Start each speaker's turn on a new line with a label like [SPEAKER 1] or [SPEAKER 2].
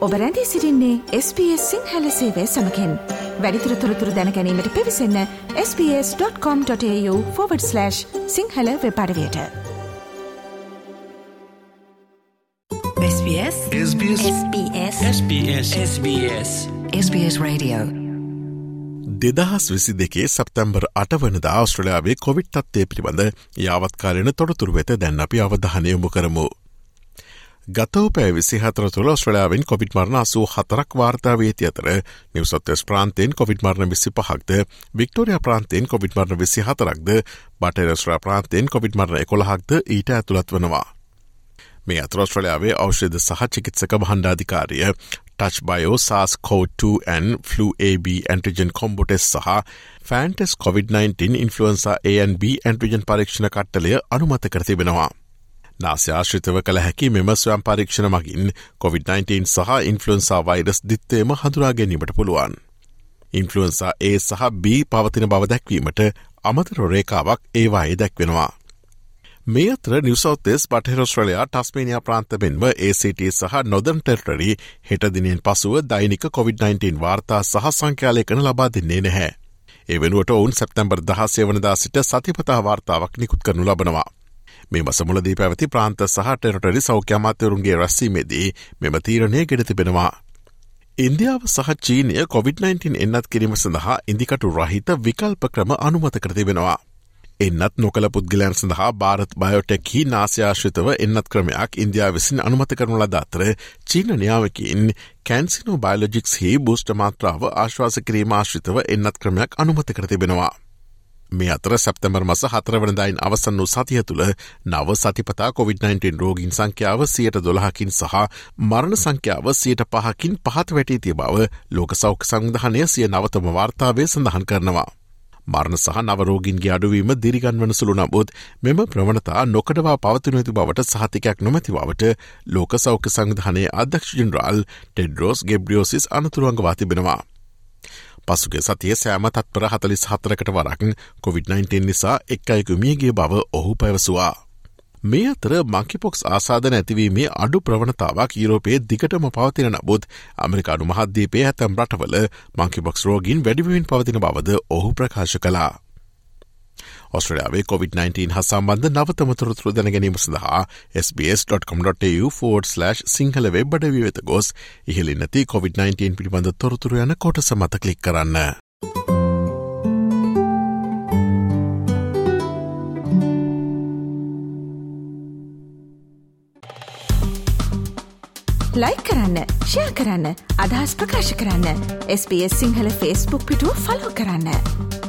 [SPEAKER 1] ඔබ රැඳී සිරින්නේ SBS සිංහල සේවය සමකෙන්. වැඩිතුර තොරතුර දැනැනීමට පිවිසන්න ps.com.ta/ Sinhala වෙපඩවයට
[SPEAKER 2] SBS
[SPEAKER 3] SBS
[SPEAKER 2] SBS
[SPEAKER 4] SBS SBS
[SPEAKER 2] SBS Radio.
[SPEAKER 3] දෙදහස් විසි දෙකේ සැප්තැම්බර් අට වනද ආස්ට්‍රලයාාවේ කොවිට් අත්තේ පිළිබඳ යාවත්කාලන තොරතුර වෙත දැන් අපි අවධානයමු කරමු. ගතව පෑ විසි හතර තුළ ස්ට්‍රලයාාවෙන් කොවිට මරණ අසූ හතරක් වාර්තාාවේති අතර නිවසොත්තස් ප්‍රාන්තයෙන් කොවිට මරණ විසි පහක්ද වික්ටෝරිය ප්‍රාන්තයෙන් කොවිට මරණ විසි හතරක්ද බටරස්්‍රා ප්‍රාන්තයෙන් කොවිට මරණ එකොළහක්ද ඊට ඇතුළත් වනවා. මේ අතරස්ට්‍රලයාාවේ ෞෂධ සහ චිකිත්සක බහන්ඩාධිකාරිය touch bio සාස් CoV two flu AB antigen combo tests සහ ෆෑන්ටස් COොVID-19 ඉන්ෆලුවන්සා ANB ඇන්ටිජන් පරීක්ෂණ කට්ටලය අනුමත කරතිබෙනවා. නාස්‍යාශ්‍රිතව කළ හැකි මෙම ස්වයම් පරීක්ෂණ මගින් COොVID-19 සහ ඉන්ෆලුවන්සා වෛරස් දිත්තේම හඳුරා ගැනීමට පුළුවන්. ඉන්ෆලුවන්සා A සහ B පවතින බව දැක්වීමට අමතර රේකාවක් ඒවායේ දැක්වෙනවා. මේ අතර නිවසෞතෙස් පටහිරස්ට්‍රලයා ටස්මේනිය ප්‍රාන්තමෙන්ම ACT සහ නොදන් ටෙල්ටරි හෙටදිනෙන් පසුව දෛනික COොVID-19 වාර්තා සහ සංඛ්‍යාලයකන ලබා දෙන්නේ නැහැ. ඒ වෙනුවට ඔවුන් සැප්තැම්බර් දහසේ වනදා සිට සතිපතා වාර්තාවක් නිකුත් කරනු ලබනවා. මේ මසමුලදී පැවති ප්‍රාන්ත සහ ටෙරටරි සෞඛ්‍යමාත්‍යවරුන්ගේ රැස්සීමේදී මෙම තීරණය ගෙඩ තිබෙනවා. ඉන්දියාව සහ චීනය COොVID-19 එන්නත් කිරීම සඳහා ඉදිකටු රහිත විකල්ප ක්‍රම අනුමත කර තිබෙනවා. එන්නත් නොකළ පුද්ගලයන් සඳහා භාරත් බයෝටෙක්හි නාස්‍යාශ්‍රිතව එන්නත් ක්‍රමයක් ඉන්දයා විසින් අනුමත කරනු ලද අතර චීන නියාවකින් කැන්සිනෝ බයිලෝජික්ස් හි බූෂ්ට මාත්‍රාව ආශ්වාස කිරීම ආශ්‍රිතව එන්නත් ක්‍රමයක් අනුමත කර තිබෙනවා. මේ අතර සැප්තමර් මස හතරවනදායින් අවසන් වූ සතිය තුළ නව සතිපතා COොVID-19 රෝගීන් සංඛ්‍යාව සියයට දොළහකින් සහ මරණ සංඛ්‍යාව සියයට පහකින් පහත් වැටී තිය බව ලෝක සෞඛ සංවිධානය සිය නවතම වාර්තාවේ සඳහන් කරනවා. මරණ සහ නවරෝගින්ගේ අඩුවීම දිරිගන්වන සුළු නබුත් මෙම ප්‍රවණතා නොකඩවා පවතිනති බවට සහතිකයක් නොමැති බවට ලෝක සෞඛ්‍ය සංවිධානයේ අධ්‍යක්ෂ ජනරාල් ටෙඩ්රෝස් ගෙබ්‍රියෝසිස් අනතුරුවන්ගවා තිබෙනවා. පසුගේ සතිය සෑම තත්පර හතලිස් හතරකට වරක් COොVID-19 නිසා එක් අයකු මියගේ බව ඔහු පැවසවා. මේ අතර මංකිපොක්ස් ආසාධන ඇතිවීමේ අඩු ප්‍රවණතාවක් යුරෝපයේ දිගටම පවතින නබුත් අමරිකානු මහද්දීපේ ඇතැම් රටවල මංකිබොක්ස් රෝගින් වැඩිවින් පවතින බවද ඔහු ප්‍රකාශ කලා. ඔස්ට්‍රලයාාවේ COොVID-19 හ සම්බන්ධ නවතමතුරතුර දැනගැනීම සඳහා SBS.com.tu4/ සිංහල වෙබ්බඩ වෙත ගොස් ඉහලි නැති COොVID-19 පිළිබඳ තොරතුර යන කොට සමත කලික් කරන්න.
[SPEAKER 1] ලයි කරන්න ෂයා කරන්න අදහස් ප්‍රකාශ කරන්න SBS සිංහල ෆස්බුක් පිටුව ෆලෝ කරන්න.